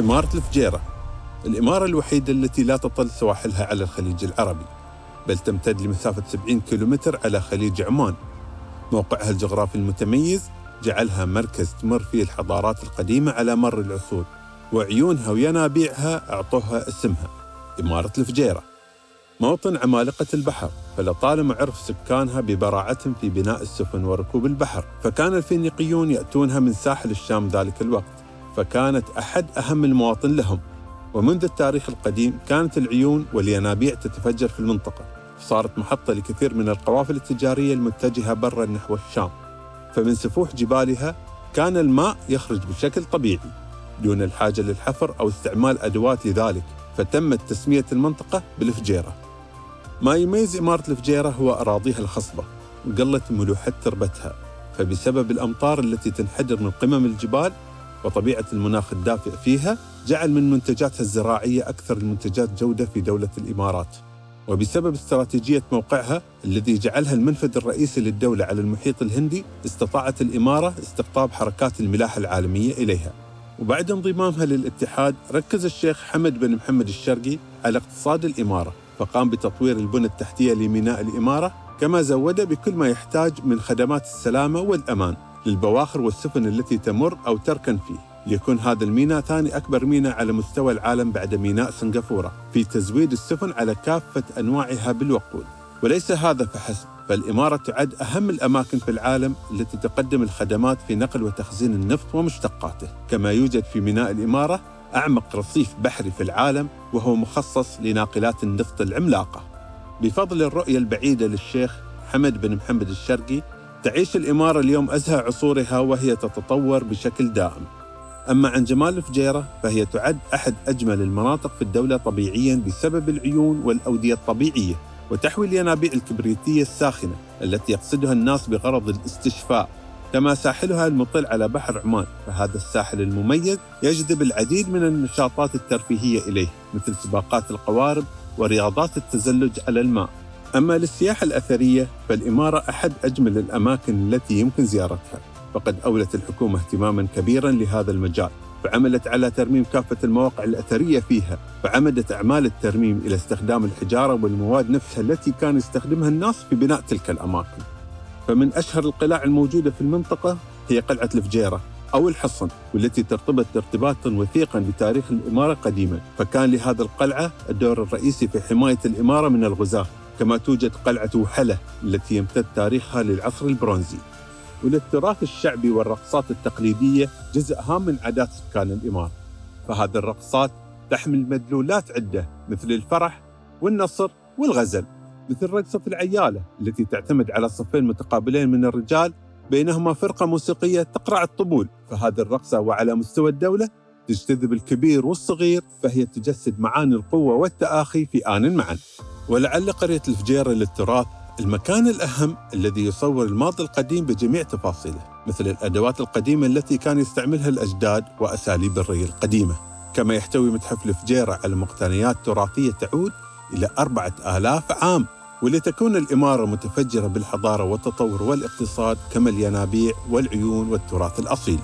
إمارة الفجيرة الإمارة الوحيدة التي لا تطل سواحلها على الخليج العربي بل تمتد لمسافة 70 كيلومتر على خليج عمان. موقعها الجغرافي المتميز جعلها مركز تمر فيه الحضارات القديمة على مر العصور وعيونها وينابيعها أعطوها اسمها إمارة الفجيرة. موطن عمالقة البحر فلطالما عرف سكانها ببراعتهم في بناء السفن وركوب البحر فكان الفينيقيون يأتونها من ساحل الشام ذلك الوقت. فكانت أحد أهم المواطن لهم. ومنذ التاريخ القديم كانت العيون والينابيع تتفجر في المنطقة. صارت محطة لكثير من القوافل التجارية المتجهة برا نحو الشام. فمن سفوح جبالها كان الماء يخرج بشكل طبيعي. دون الحاجة للحفر أو استعمال أدوات لذلك فتمت تسمية المنطقة بالفجيرة ما يميز إمارة الفجيرة هو أراضيها الخصبة وقلة ملوحة تربتها. فبسبب الأمطار التي تنحدر من قمم الجبال وطبيعة المناخ الدافئ فيها جعل من منتجاتها الزراعية أكثر المنتجات جودة في دولة الإمارات. وبسبب استراتيجية موقعها الذي جعلها المنفذ الرئيسي للدولة على المحيط الهندي استطاعت الإمارة استقطاب حركات الملاحة العالمية إليها. وبعد انضمامها للاتحاد ركز الشيخ حمد بن محمد الشرقي على اقتصاد الإمارة فقام بتطوير البنى التحتية لميناء الإمارة كما زود بكل ما يحتاج من خدمات السلامة والأمان. للبواخر والسفن التي تمر أو تركن فيه ليكون هذا الميناء ثاني أكبر ميناء على مستوى العالم بعد ميناء سنغافورة في تزويد السفن على كافة أنواعها بالوقود. وليس هذا فحسب فالإمارة تعد أهم الأماكن في العالم التي تقدم الخدمات في نقل وتخزين النفط ومشتقاته. كما يوجد في ميناء الإمارة أعمق رصيف بحري في العالم وهو مخصص لناقلات النفط العملاقة. بفضل الرؤية البعيدة للشيخ حمد بن محمد الشرقي تعيش الإمارة اليوم أزهى عصورها وهي تتطور بشكل دائم. أما عن جمال الفجيرة فهي تعد أحد أجمل المناطق في الدولة طبيعياً بسبب العيون والأودية الطبيعية وتحوي الينابيع الكبريتية الساخنة التي يقصدها الناس بغرض الاستشفاء. كما ساحلها المطل على بحر عمان فهذا الساحل المميز يجذب العديد من النشاطات الترفيهية إليه مثل سباقات القوارب ورياضات التزلج على الماء. أما للسياحة الأثرية فالإمارة أحد أجمل الأماكن التي يمكن زيارتها فقد أولت الحكومة اهتماما كبيرا لهذا المجال فعملت على ترميم كافة المواقع الأثرية فيها فعمدت أعمال الترميم إلى استخدام الحجارة والمواد نفسها التي كان يستخدمها الناس في بناء تلك الأماكن. فمن أشهر القلاع الموجودة في المنطقة هي قلعة الفجيرة أو الحصن والتي ترتبط ارتباطا وثيقا بتاريخ الإمارة قديما. فكان لهذا القلعة الدور الرئيسي في حماية الإمارة من الغزاة. كما توجد قلعة وحلة التي يمتد تاريخها للعصر البرونزي. وللتراث الشعبي والرقصات التقليدية جزء هام من عادات سكان الإمارة فهذه الرقصات تحمل مدلولات عدة مثل الفرح والنصر والغزل مثل رقصة العيالة التي تعتمد على صفين متقابلين من الرجال بينهما فرقة موسيقية تقرع الطبول. فهذه الرقصة وعلى مستوى الدولة تجتذب الكبير والصغير فهي تجسد معاني القوة والتآخي في آن معا ولعل قرية الفجيرة للتراث المكان الأهم الذي يصور الماضي القديم بجميع تفاصيله مثل الأدوات القديمة التي كان يستعملها الأجداد وأساليب الري القديمة. كما يحتوي متحف الفجيرة على مقتنيات تراثية تعود إلى أربعة آلاف عام ولتكون الإمارة متفجرة بالحضارة والتطور والاقتصاد كما الينابيع والعيون والتراث الأصيل.